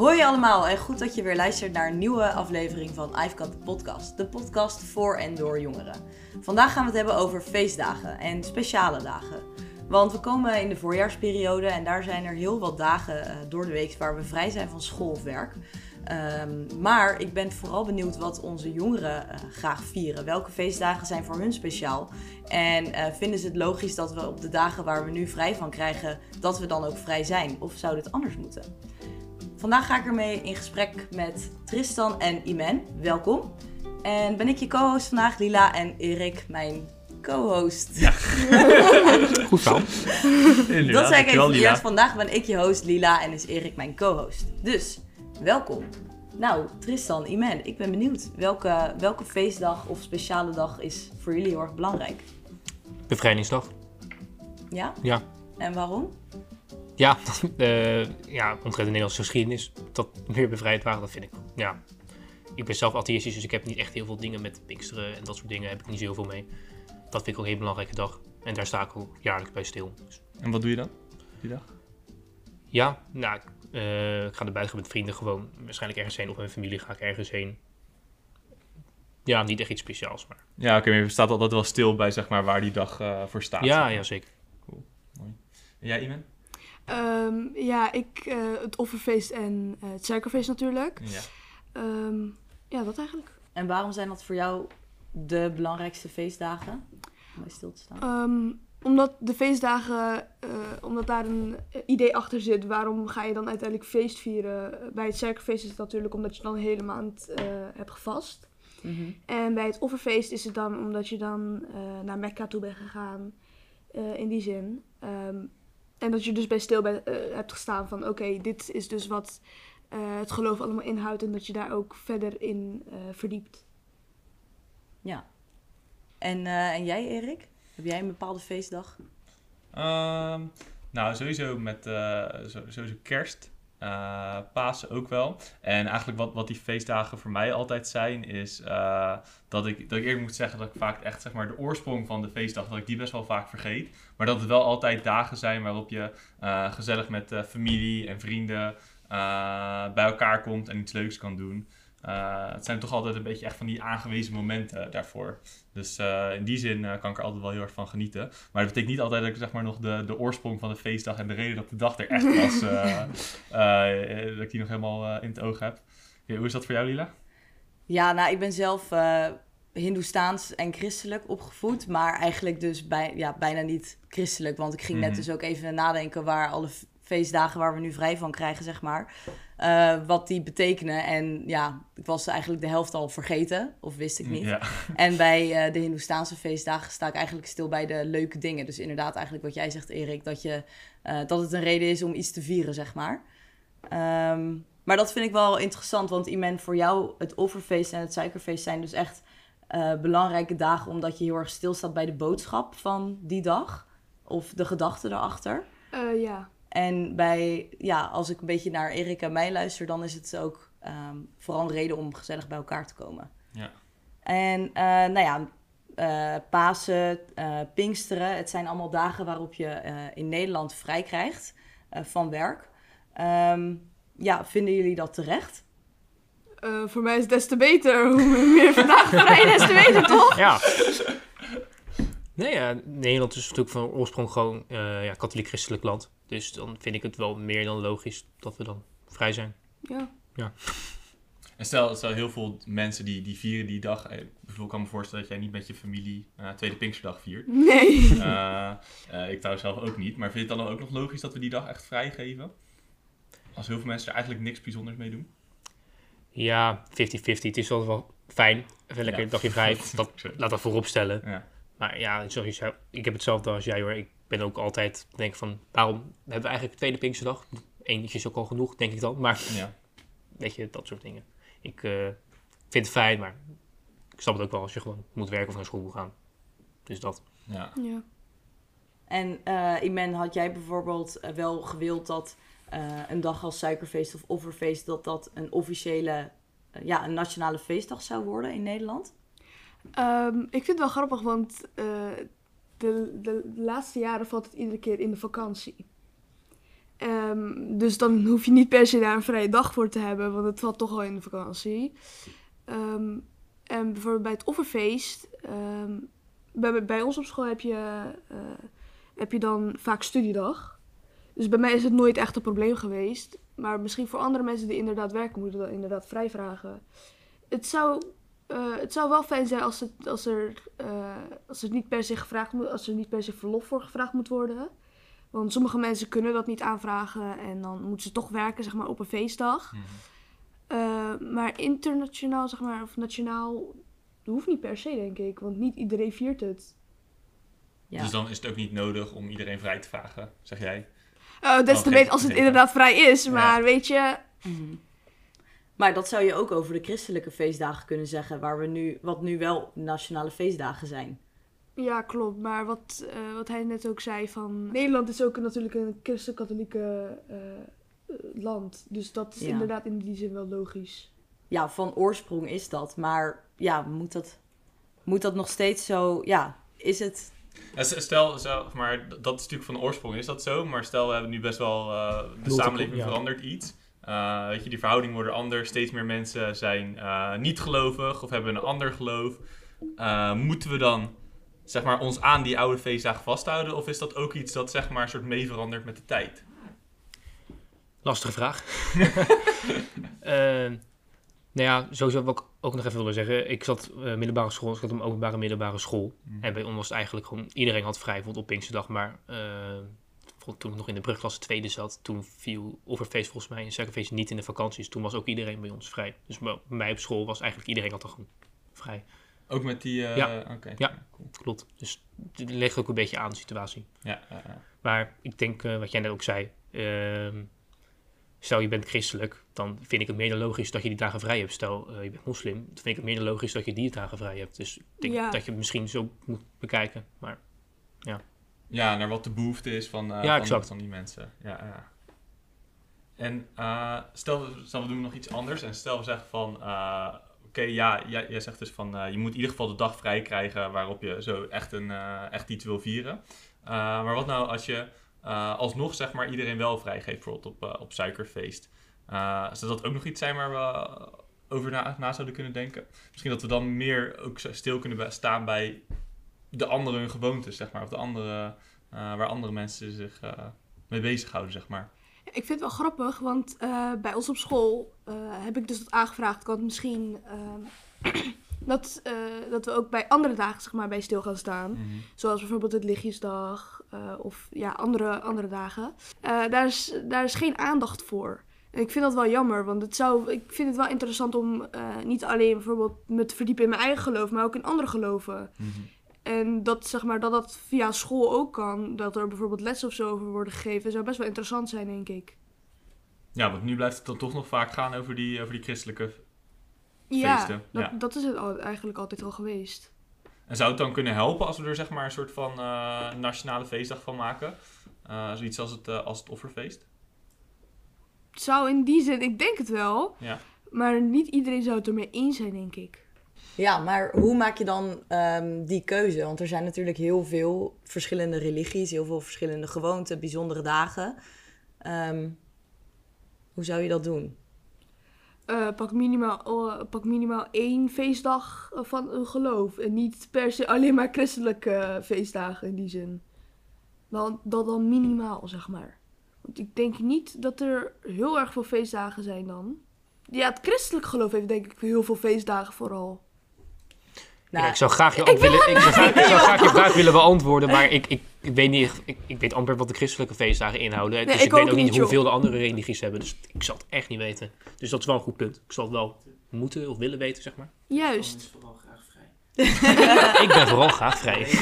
Hoi allemaal en goed dat je weer luistert naar een nieuwe aflevering van I've Podcast. De podcast voor en door jongeren. Vandaag gaan we het hebben over feestdagen en speciale dagen. Want we komen in de voorjaarsperiode en daar zijn er heel wat dagen uh, door de week waar we vrij zijn van school of werk. Um, maar ik ben vooral benieuwd wat onze jongeren uh, graag vieren. Welke feestdagen zijn voor hun speciaal? En uh, vinden ze het logisch dat we op de dagen waar we nu vrij van krijgen, dat we dan ook vrij zijn? Of zou dit anders moeten? Vandaag ga ik ermee in gesprek met Tristan en Imen. Welkom. En ben ik je co-host vandaag, Lila en Erik, mijn co-host. Ja. Goed verhaal. Dat zei ik even eerst. Vandaag ben ik je host, Lila, en is Erik mijn co-host. Dus, welkom. Nou, Tristan, Imen, ik ben benieuwd. Welke, welke feestdag of speciale dag is voor jullie heel erg belangrijk? Bevrijdingsdag. Ja? Ja. En waarom? Ja, uh, ja, omtrent de Nederlandse geschiedenis, dat meer bevrijd waren, dat vind ik, ja. Ik ben zelf atheïstisch, dus ik heb niet echt heel veel dingen met Pinksteren en dat soort dingen, heb ik niet zo heel veel mee. Dat vind ik ook een heel belangrijke dag. En daar sta ik ook jaarlijks bij stil. Dus. En wat doe je dan, die dag? Ja, nou, uh, ik ga erbij met vrienden gewoon waarschijnlijk ergens heen. Of met mijn familie ga ik ergens heen. Ja, niet echt iets speciaals, maar... Ja, oké, maar je staat altijd wel stil bij, zeg maar, waar die dag uh, voor staat. Ja, ja, zeker. Cool, mooi. En jij, Iman? Um, ja, ik, uh, het offerfeest en uh, het suikerfeest natuurlijk. Ja. Um, ja, dat eigenlijk. En waarom zijn dat voor jou de belangrijkste feestdagen om bij stil te staan? Um, omdat de feestdagen, uh, omdat daar een idee achter zit, waarom ga je dan uiteindelijk feest vieren? Bij het suikerfeest is het natuurlijk omdat je dan een hele maand hebt gevast. Mm -hmm. En bij het offerfeest is het dan omdat je dan naar Mekka toe bent gegaan. in die zin. En dat je dus bij stil bij, uh, hebt gestaan van oké, okay, dit is dus wat uh, het geloof allemaal inhoudt en dat je daar ook verder in uh, verdiept. Ja. En, en jij Erik? Heb jij een bepaalde feestdag? Um, nou, sowieso met sowieso kerst. Uh, Pasen ook wel. En eigenlijk wat, wat die feestdagen voor mij altijd zijn, is uh, dat, ik, dat ik eerlijk moet zeggen dat ik vaak echt zeg maar, de oorsprong van de feestdag, dat ik die best wel vaak vergeet. Maar dat het wel altijd dagen zijn waarop je uh, gezellig met familie en vrienden bij elkaar komt en iets leuks kan doen. Uh, het zijn toch altijd een beetje echt van die aangewezen momenten daarvoor. Dus uh, in die zin uh, kan ik er altijd wel heel erg van genieten. Maar dat betekent niet altijd dat ik zeg maar nog de, de oorsprong van de feestdag en de reden dat de dag er echt was, dat ik die nog helemaal in het oog heb. Okay, hoe is dat voor jou, Lila? Ja, nou, ik ben zelf Hindoestaans en christelijk opgevoed, maar eigenlijk dus bij, ja, bijna niet christelijk. Want ik ging net dus ook even nadenken waar alle feestdagen waar we nu vrij van krijgen, zeg maar. Uh, wat die betekenen. En ja, ik was eigenlijk de helft al vergeten, of wist ik niet. Ja. En bij uh, de Hindoestaanse feestdagen sta ik eigenlijk stil bij de leuke dingen. Dus inderdaad, eigenlijk wat jij zegt, Erik, dat, je, uh, dat het een reden is om iets te vieren, zeg maar. Um, maar dat vind ik wel interessant, want Iman, voor jou het offerfeest en het suikerfeest zijn dus echt belangrijke dagen, omdat je heel erg stilstaat bij de boodschap van die dag. Of de gedachten erachter. ja. En bij, ja, als ik een beetje naar Erik en mij luister, dan is het ook um, vooral een reden om gezellig bij elkaar te komen. Ja. En uh, nou ja, uh, Pasen, uh, Pinksteren, het zijn allemaal dagen waarop je in Nederland vrij krijgt van werk. Um, ja, vinden jullie dat terecht? voor mij is het des te beter. Hoe meer vandaag vrij, des te beter, toch? Ja. Nee, ja, Nederland is natuurlijk van oorsprong gewoon uh, ja, katholiek-christelijk land. Dus dan vind ik het wel meer dan logisch dat we dan vrij zijn. Ja. ja. En stel, stel heel veel mensen die, die vieren die dag. Eh, ik kan me voorstellen dat jij niet met je familie uh, Tweede Pinksterdag viert. Nee. Uh, uh, ik trouwens zelf ook niet. Maar vind je het dan ook nog logisch dat we die dag echt vrijgeven? Als heel veel mensen er eigenlijk niks bijzonders mee doen? Ja, 50-50. Het is wel, wel fijn. Even lekker ja. een dagje vrij. Dat, laat dat voorop stellen. Ja. Maar ja, zoals je ik heb hetzelfde als jij hoor. Ik ben ook altijd, denk van, waarom hebben we eigenlijk tweede Pinksterdag? Eentje is ook al genoeg, denk ik dan. Maar ja. weet je, dat soort dingen. Ik uh, vind het fijn, maar ik snap het ook wel als je gewoon moet werken of naar school moet gaan. Dus dat. Ja. ja. En uh, Iman, had jij bijvoorbeeld uh, wel gewild dat een dag als suikerfeest of offerfeest, dat dat een officiële, ja, een nationale feestdag zou worden in Nederland? Um, ik vind het wel grappig, want uh, de, de, laatste jaren valt het iedere keer in de vakantie. Ehm, dus dan hoef je niet per se daar een vrije dag voor te hebben, want het valt toch al in de vakantie. Ehm, en bijvoorbeeld bij het offerfeest, ehm, bij, bij ons op school heb je, eh, heb je dan vaak studiedag. Dus bij mij is het nooit echt een probleem geweest. Maar misschien voor andere mensen die inderdaad werken, moeten we dat inderdaad vrij vragen. Het zou, eh, het zou wel fijn zijn als, het, als, er, eh, als, het niet per se gevraagd moet, als er niet per se verlof voor gevraagd moet worden. Want sommige mensen kunnen dat niet aanvragen en dan moeten ze toch werken zeg maar, op een feestdag. Mhm. Eh, maar internationaal, zeg maar, of nationaal, dat hoeft niet per se, denk ik. Want niet iedereen viert het. Ja. Dus dan is het ook niet nodig om iedereen vrij te vragen, zeg jij? Uh, des Oh, te geen- beter als het inderdaad vrij is. Ja. Maar weet je, Mhm. Maar dat zou je ook over de christelijke feestdagen kunnen zeggen, waar we nu, wat nu wel nationale feestdagen zijn. ja, klopt. Maar wat, eh, wat hij net ook zei van... Nederland is ook natuurlijk een christelijk-katholieke eh, eh, land. Dus dat is Ja. inderdaad in die zin wel logisch. Ja, van oorsprong is dat, maar ja, moet dat, moet dat nog steeds zo, ja, is het... Stel, zeg maar, dat is natuurlijk van oorsprong is dat zo, maar stel we hebben nu best wel, eh, de samenleving ja. verandert iets. Eh, weet je, die verhoudingen worden anders, steeds meer mensen zijn eh, niet gelovig of hebben een ander geloof. Eh, moeten we dan, zeg maar, ons aan die oude feestdagen vasthouden of is dat ook iets dat, zeg maar, een soort mee verandert met de tijd? Lastige vraag. Nou ja, sowieso wat ik ook nog even willen zeggen. Ik zat middelbare school, ik zat op een openbare middelbare school. En bij ons was het eigenlijk gewoon, iedereen had vrij, bijvoorbeeld op Pinksterdag. Maar toen ik nog in de brugklasse tweede zat, toen viel Overfeest volgens mij en Suikerfeest niet in de vakanties. Toen was ook iedereen bij ons vrij. Dus bij mij op school was eigenlijk iedereen had er gewoon vrij. Ook met die... eh, Ja. oké. Ja. Klopt. Dus het ligt ook een beetje aan de situatie. Ja, ja, ja. Maar ik denk, eh, wat jij net ook zei, ehm, stel je bent christelijk, dan vind ik het meer dan logisch dat je die dagen vrij hebt. Stel eh, je bent moslim, dan vind ik het meer dan logisch dat je die dagen vrij hebt. Dus ik denk Ja. dat je het misschien zo moet bekijken. Maar Ja, naar wat de behoefte is van, Ja, van, exact. van die mensen. Ja, ja. En eh, stel, we- stel we doen nog iets anders en stel we zeggen van, eh, oké, ja, jij, jij zegt dus van, je moet in ieder geval de dag vrij krijgen waarop je zo echt, een, echt iets wil vieren. Maar wat nou als je alsnog zeg maar iedereen wel vrijgeeft, bijvoorbeeld op, op suikerfeest? Zou dat ook nog iets zijn waar we over na, na zouden kunnen denken? Misschien dat we dan meer ook stil kunnen staan bij de andere hun gewoontes, zeg maar. Of de andere, eh, waar andere mensen zich eh, mee bezighouden, zeg maar. Ik vind het wel grappig, want eh, bij ons op school heb ik dus dat aangevraagd. Want misschien ehm, dat, dat we ook bij andere dagen zeg maar, bij stil gaan staan. Zoals bijvoorbeeld het lichtjesdag of ja, andere, andere dagen. Daar, is, daar is geen aandacht voor. En ik vind dat wel jammer, want het zou, ik vind het wel interessant om niet alleen bijvoorbeeld me te verdiepen in mijn eigen geloof, maar ook in andere geloven. En dat, zeg maar, dat dat via school ook kan, dat er bijvoorbeeld lessen of zo over worden gegeven, zou best wel interessant zijn, denk ik. Ja, want nu blijft het dan toch nog vaak gaan over die, over die christelijke... Ja, Feesten, dat, ja. dat is het al, eigenlijk altijd al geweest. En zou het dan kunnen helpen als we er zeg maar een soort van eh, nationale feestdag van maken? Eh, zoiets als het, eh, als het offerfeest? Het zou in die zin, ik denk het wel, Ja. maar niet iedereen zou het ermee eens zijn, denk ik. Ja, maar hoe maak je dan ehm, die keuze? Want er zijn natuurlijk heel veel verschillende religies, heel veel verschillende gewoonten, bijzondere dagen. Ehm, hoe zou je dat doen? Eh, pak, minimaal, eh, pak minimaal één feestdag eh, van een geloof. En niet per se alleen maar christelijke feestdagen in die zin. Dan, dat dan minimaal, zeg maar. Want ik denk niet dat er heel erg veel feestdagen zijn dan. Ja, het christelijk geloof heeft denk ik heel veel feestdagen vooral. Nou, ik zou graag je, ook willen, ik zou graag, ik zou graag je vraag willen beantwoorden, maar ik, ik, ik, weet niet, ik, ik weet amper wat de christelijke feestdagen inhouden. dus ik ik weet ook niet joh. hoeveel de andere religies hebben, dus ik zal het echt niet weten. Dus dat is wel een goed punt. Ik zal het wel moeten of willen weten, zeg maar. Juist. is vooral graag vrij. ik ben vooral graag vrij.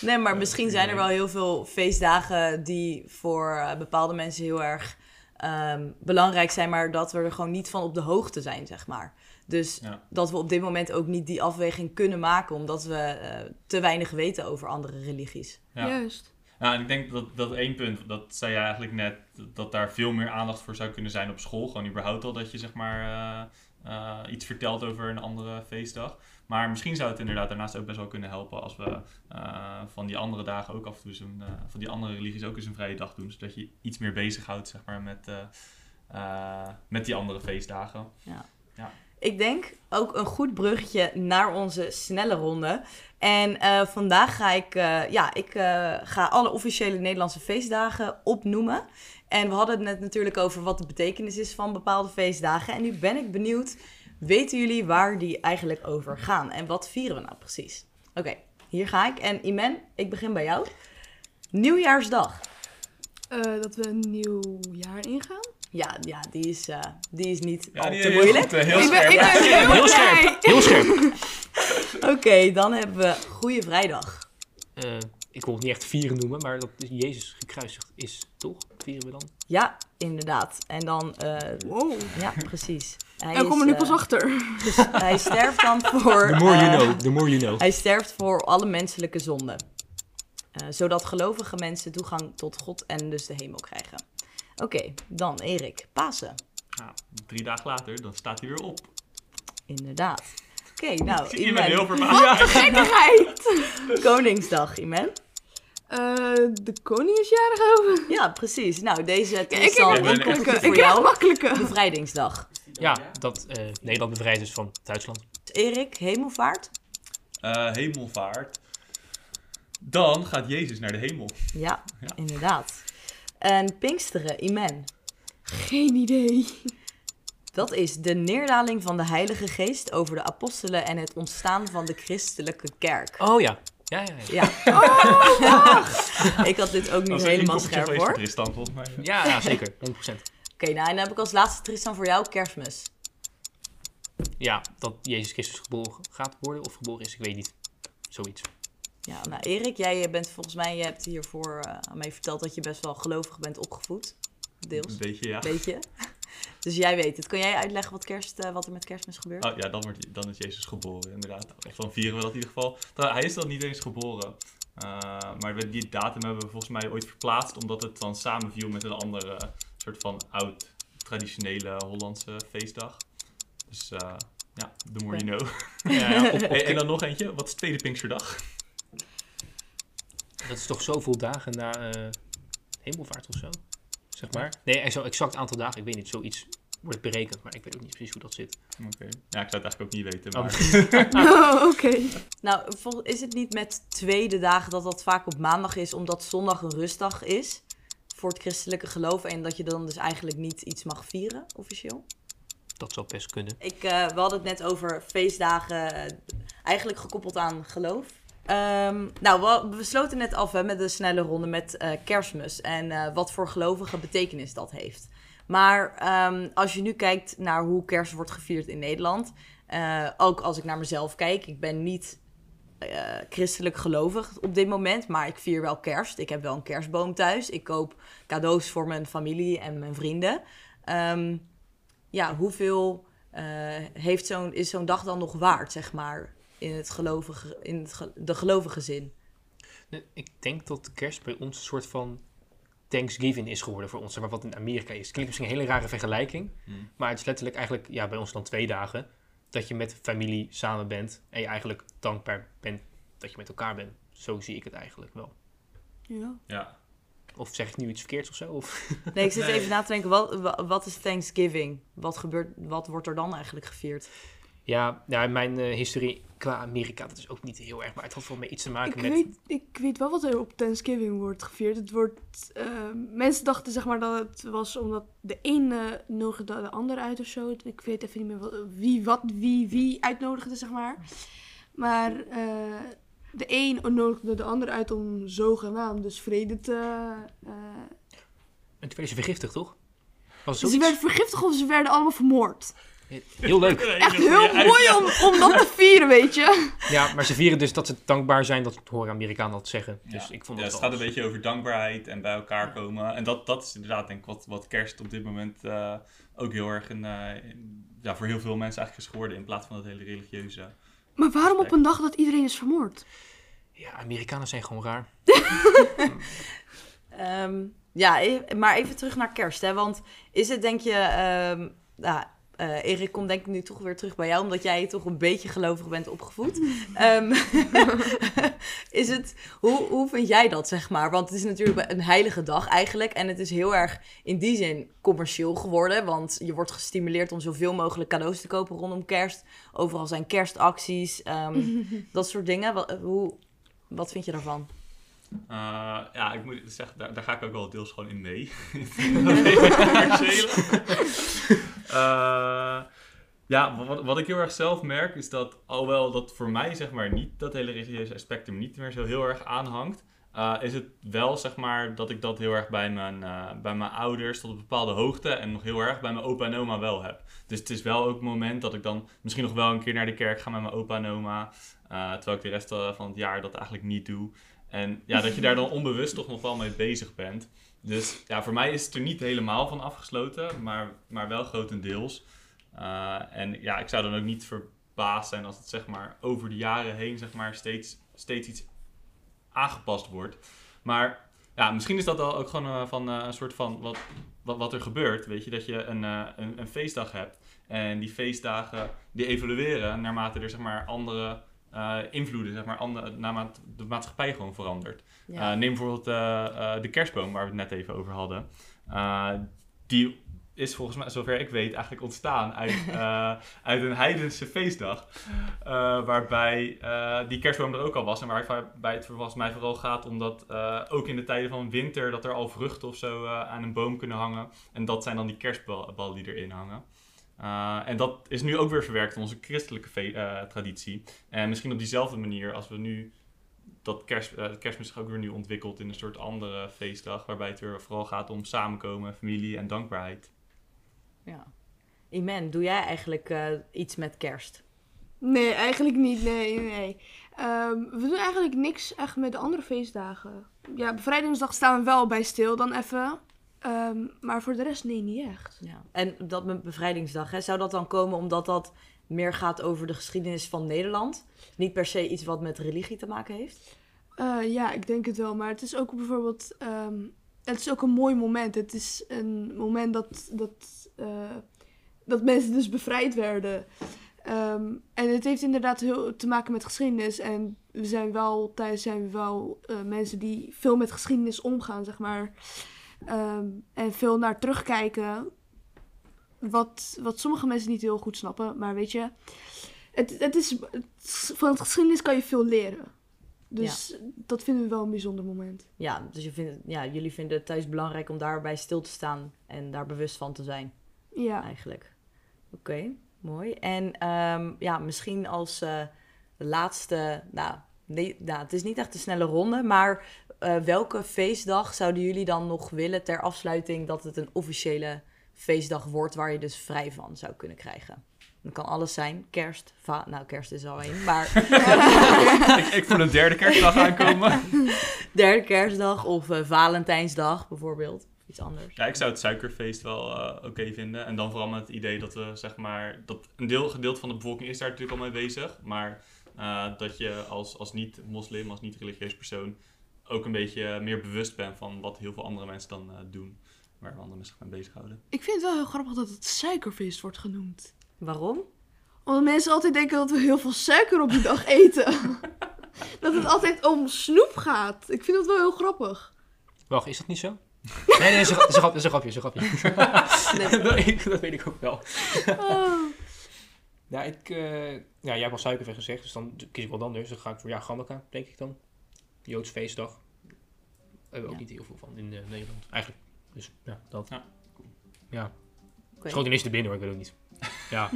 Nee, maar misschien zijn er wel heel veel feestdagen die voor eh, bepaalde mensen heel erg ehm, belangrijk zijn, maar dat we er gewoon niet van op de hoogte zijn, zeg maar. Dus Ja. dat we op dit moment ook niet die afweging kunnen maken, omdat we eh, te weinig weten over andere religies. Ja. Juist. Nou, en ik denk dat, dat één punt, dat zei je eigenlijk net, dat daar veel meer aandacht voor zou kunnen zijn op school. Gewoon überhaupt al dat je zeg maar eh, eh, iets vertelt over een andere feestdag. Maar misschien zou het inderdaad daarnaast ook best wel kunnen helpen als we eh, van die andere dagen ook af en toe eh, van die andere religies ook eens een vrije dag doen. Zodat je iets meer bezighoudt zeg maar met, eh, met die andere feestdagen. Ik denk ook een goed bruggetje naar onze snelle ronde. En vandaag ga ik, ja, ik ga alle officiële Nederlandse feestdagen opnoemen. En we hadden het net natuurlijk over wat de betekenis is van bepaalde feestdagen. En nu ben ik benieuwd, weten jullie waar die eigenlijk over gaan? En wat vieren we nou precies? Oké, hier ga ik. En Imen, ik begin bij jou. Nieuwjaarsdag. Eh, dat we een nieuw jaar ingaan. Ja, ja die, is, eh, die is niet Ja, al die te moeilijk. goed, eh, heel ik ben, scherp. ik ben Heel heel scherp. Heel scherp. Oké, dan hebben we Goede Vrijdag. Eh, ik wil het niet echt vieren noemen, maar dat Jezus gekruisigd is, toch? Vieren we dan? Ja, inderdaad. En dan, eh, Wow. ja, precies. Hij, En ik kom er is, nu pas eh, achter. dus hij sterft dan voor... The more you eh, know, the more you know. Hij sterft voor alle menselijke zonden. Eh, zodat gelovige mensen toegang tot God en dus de hemel krijgen. Oké, dan Erik. Pasen. Ja, drie dagen later, dan staat hij weer op. Inderdaad. Oké, nou, ik heel verbaasd. Gekkigheid. Koningsdag, Imen. Eh, de koning is jarig over. Ja, precies. Nou, deze Ik is heb al een makkelijke. voor Ik jou. makkelijke. Bevrijdingsdag. Ja, dat eh, Nederland bevrijd is van Duitsland. Erik, hemelvaart. Eh, hemelvaart. Dan gaat Jezus naar de hemel. Ja, Ja. inderdaad. En Pinksteren, Imen. Geen idee. Dat is de neerdaling van de Heilige Geest over de apostelen en het ontstaan van de christelijke kerk. Oh ja. Ja, ja, ja. Ja. Oh, ik had dit ook niet helemaal scherp hoor. Tristan, volgens mij. Ja, ja zeker. 100%. Oké, nou en dan heb ik als laatste Tristan voor jou kerstmis. Ja, dat Jezus Christus geboren gaat worden of geboren is, ik weet niet. Zoiets. Ja, nou Erik, jij bent volgens mij, je hebt hiervoor eh, aan mij verteld dat je best wel gelovig bent opgevoed. Deels, Een beetje, ja. weet je. Dus jij weet het. Kan jij uitleggen wat, kerst, eh, wat er met kerstmis gebeurt? Oh ja, dan, wordt, dan is Jezus geboren, inderdaad. Echt, dan vieren we dat in ieder geval. Hij is dan niet eens geboren. Uh, maar we- die datum hebben we volgens mij ooit verplaatst, omdat het dan samenviel met een andere soort van oud, traditionele Hollandse feestdag. Dus eh, ja, the more you know. Ja, ja, op- op- Hey, en dan nog eentje, wat is de tweede Pinksterdag? dat is toch zoveel dagen na eh, hemelvaart of zo? Zeg maar. Nee, zo exact aantal dagen, ik weet niet. Zoiets wordt berekend, maar ik weet ook niet precies hoe dat zit. Oké. Ja, ik zou het eigenlijk ook niet weten, Oh. maar... Oh, oké. Nou, is het niet met tweede dagen dat dat vaak op maandag is, omdat zondag een rustdag is voor het christelijke geloof en dat je dan dus eigenlijk niet iets mag vieren, officieel? Dat zou best kunnen. Ik, eh, we hadden het net over feestdagen, eh, eigenlijk gekoppeld aan geloof. Ehm, nou, we, sloten net af hè, met de snelle ronde met eh, kerstmis en eh, wat voor gelovige betekenis dat heeft. Maar ehm, als je nu kijkt naar hoe kerst wordt gevierd in Nederland, eh, ook als ik naar mezelf kijk, ik ben niet christelijk gelovig op dit moment, maar ik vier wel kerst. Ik heb wel een kerstboom thuis. Ik koop cadeaus voor mijn familie en mijn vrienden. Ehm, ja, hoeveel heeft zo'n, is zo'n dag dan nog waard, zeg maar, in, het gelovige, in het ge- de gelovige zin? Ik denk dat kerst bij ons een soort van Thanksgiving is geworden voor ons. Maar wat in Amerika is. Klinkt misschien een hele rare vergelijking. Hmm. Maar het is letterlijk eigenlijk, ja, bij ons dan twee dagen. Dat je met familie samen bent. En je eigenlijk dankbaar bent dat je met elkaar bent. Zo zie ik het eigenlijk wel. Ja. Ja. Of zeg ik nu iets verkeerds of zo? Of... Nee, ik zit Nee. even na te denken, wat, wa- wat is Thanksgiving? Wat, gebeurt, wat wordt er dan eigenlijk gevierd? Ja, ja mijn eh, historie qua Amerika, dat is ook niet heel erg. Maar het had wel mee iets te maken Ik met... weet, ik weet wel wat er op Thanksgiving wordt gevierd. Het wordt, eh, mensen dachten zeg maar dat het was omdat de ene nodigde de ander uit of zo. Ik weet even niet meer wat, wie wat wie wie uitnodigde zeg maar. Maar eh, de een nodigde de ander uit om zogenaamd dus vrede te... eh, En toen werden ze vergiftigd, toch? Was ze werden vergiftigd of ze werden allemaal vermoord. Heel leuk. Echt heel mooi om, om dat te vieren, weet je. Ja, maar ze vieren dus dat ze dankbaar zijn. Dat horen Amerikanen dat zeggen. Dus Ja. ik vond Ja, dat het wel gaat een beetje over dankbaarheid en bij elkaar komen. En dat, dat is inderdaad denk ik wat, wat kerst op dit moment eh, ook heel erg een, eh, ja, voor heel veel mensen eigenlijk is geworden. In plaats van dat hele religieuze. Maar waarom op een dag dat iedereen is vermoord? Ja, Amerikanen zijn gewoon raar. Ehm, ja, e- maar even terug naar kerst. Hè? Want is het denk je... ehm nou, eh, Erik komt denk ik nu toch weer terug bij jou... omdat jij toch een beetje gelovig bent opgevoed. Ehm, is het... Hoe, hoe vind jij dat, zeg maar? Want het is natuurlijk een heilige dag eigenlijk... en het is heel erg in die zin commercieel geworden... want je wordt gestimuleerd om zoveel mogelijk cadeaus te kopen rondom kerst. Overal zijn kerstacties, ehm, dat soort dingen. Wat, hoe, wat vind je daarvan? Uh, ja, ik moet zeggen, daar, daar, ga ik ook wel deels gewoon in mee. uh, ja, wat, wat, ik heel erg zelf merk is dat, alhoewel dat voor mij zeg maar niet dat hele religieuze aspect er niet meer zo heel erg aanhangt, uh, is het wel zeg maar dat ik dat heel erg bij mijn, bij mijn ouders tot een bepaalde hoogte en nog heel erg bij mijn opa en oma wel heb. Dus het is wel ook het moment dat ik dan misschien nog wel een keer naar de kerk ga met mijn opa en oma, terwijl ik de rest van het jaar dat eigenlijk niet doe. En ja, dat je daar dan onbewust toch nog wel mee bezig bent. Dus ja, voor mij is het er niet helemaal van afgesloten, maar, maar wel grotendeels. Uh, en ja, ik zou dan ook niet verbaasd zijn als het zeg maar over de jaren heen zeg maar steeds, steeds iets aangepast wordt. Maar ja, misschien is dat al ook gewoon uh, van uh, een soort van wat, wat, wat er gebeurt. Weet je, dat je een, een, een feestdag hebt. En die feestdagen die evolueren naarmate er zeg maar andere uh, invloeden, zeg maar, andere, naarmate de maatschappij gewoon verandert. Ja. Uh, neem bijvoorbeeld uh, de kerstboom, waar we het net even over hadden. die is volgens mij, zover ik weet, eigenlijk ontstaan uit, uit een heidense feestdag. waarbij die kerstboom er ook al was. En waarbij het volgens mij vooral gaat omdat ook in de tijden van winter... dat er al vruchten of zo aan een boom kunnen hangen. En dat zijn dan die kerstballen die erin hangen. Uh, en dat is nu ook weer verwerkt in onze christelijke uh, traditie. En misschien op diezelfde manier als we nu dat kerst, uh, kerstmis zich ook weer nu ontwikkelt in een soort andere feestdag. Waarbij het weer vooral gaat om samenkomen, familie en dankbaarheid. Ja. Iman, doe jij eigenlijk iets met kerst? Nee, eigenlijk niet. Nee, nee. Um, we doen eigenlijk niks echt met de andere feestdagen. Ja, bevrijdingsdag staan we wel bij stil dan even. Um, maar voor de rest, nee, niet echt. Ja. En dat met bevrijdingsdag, hè, zou dat dan komen omdat dat meer gaat over de geschiedenis van Nederland? Niet per se iets wat met religie te maken heeft? Uh, ja, ik denk het wel. Maar het is ook bijvoorbeeld... Um, het is ook een mooi moment. Het is een moment dat, dat, uh, dat mensen dus bevrijd werden. Um, en het heeft inderdaad heel te maken met geschiedenis. En we zijn wel, thuis zijn we wel uh, mensen die veel met geschiedenis omgaan, zeg maar. Um, en veel naar terugkijken. Wat, wat sommige mensen niet heel goed snappen. Maar weet je, het, het is, het, van het geschiedenis kan je veel leren. Dus ja. dat vinden we wel een bijzonder moment. Ja, dus je vindt, ja, jullie vinden het thuis belangrijk om daarbij stil te staan en daar bewust van te zijn. Ja. Eigenlijk. Oké, okay, mooi. En um, ja, misschien als uh, laatste, nou, nee, nou, het is niet echt een snelle ronde, maar uh, welke feestdag zouden jullie dan nog willen ter afsluiting dat het een officiële feestdag wordt waar je dus vrij van zou kunnen krijgen? Dat kan alles zijn. Kerst. Va nou, kerst is al één, maar... ik, ik voel een derde kerstdag aankomen. derde kerstdag of uh, Valentijnsdag bijvoorbeeld. Iets anders. Ja, ik zou het suikerfeest wel uh, oké okay vinden. En dan vooral met het idee dat we, zeg maar... Dat een deel, gedeelte van de bevolking is daar natuurlijk al mee bezig. Maar uh, dat je als, als niet-moslim, als niet-religieus persoon ook een beetje meer bewust ben van wat heel veel andere mensen dan uh, doen. Waar andere mensen zich mee bezighouden. Ik vind het wel heel grappig dat het suikerfeest wordt genoemd. Waarom? Omdat mensen altijd denken dat we heel veel suiker op die dag eten. dat het altijd om snoep gaat. Ik vind dat wel heel grappig. Wacht, is dat niet zo? Nee, nee, dat is een, grapje, dat is een grapje. dat weet ik ook wel. Oh. Ja, ik, uh, ja, jij hebt al suikerfeest gezegd, dus dan kies ik wel anders. Dan ga ik voor ja, Hanukkah, denk ik dan. Joods feestdag. Daar hebben we ook ja. niet heel veel van in uh, Nederland. Eigenlijk. Dus ja, dat. Ja. ja. Okay. Schoot ineens te binnen hoor, ik weet ook niet. Ja.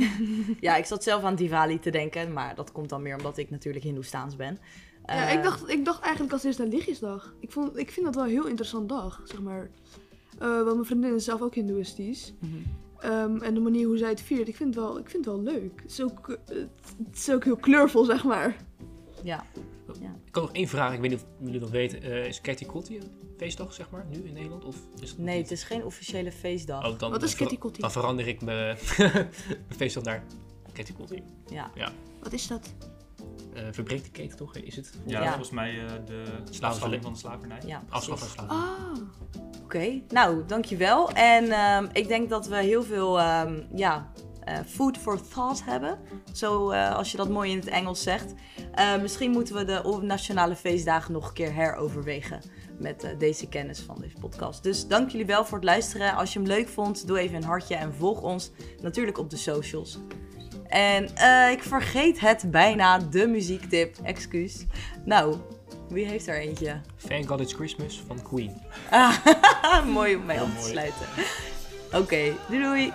ja, ik zat zelf aan Diwali te denken, maar dat komt dan meer omdat ik natuurlijk Hindoestaans ben. Ja, uh, ik, dacht, ik dacht eigenlijk als eerste aan Lichtjesdag. Ik, vond, ik vind dat wel een heel interessant dag, zeg maar. Uh, want mijn vriendin is zelf ook Hindoeïstisch. Mm -hmm. Um, en de manier hoe zij het viert, ik vind het wel, ik vind het wel leuk. Het is, ook, het is ook heel kleurvol, zeg maar. Ja. ja. Ik had nog één vraag, ik weet niet of jullie dat weten. Uh, is Ketty Kotti een feestdag, zeg maar, nu in Nederland? Of is het nee, het is geen officiële feestdag. Oh, dan, Wat is Ketty Kotti? Dan verander ik mijn feestdag naar Ketty Kotti. Ja. ja. Wat is dat? Eh verbreekt de keten toch? Is het? Ja, Ja. volgens mij eh, de afschaffing van de slavernij. Ja, Afslag van precies. slavernij. Ah, Oké, nou, dankjewel. En ehm, ik denk dat we heel veel ehm, ja, eh, food for thought hebben. Zo, eh, als je dat mooi in het Engels zegt. Eh, misschien moeten we de nationale feestdagen nog een keer heroverwegen. Met deze kennis van deze podcast. Dus dank jullie wel voor het luisteren. Als je hem leuk vond, doe even een hartje en volg ons natuurlijk op de socials. En eh, ik vergeet het bijna, de muziektip. Excuus. Nou, wie heeft er eentje? Thank God It's Christmas van Queen. Ah, mooi om mee Heel af te mooi. sluiten. Oké, doei doei.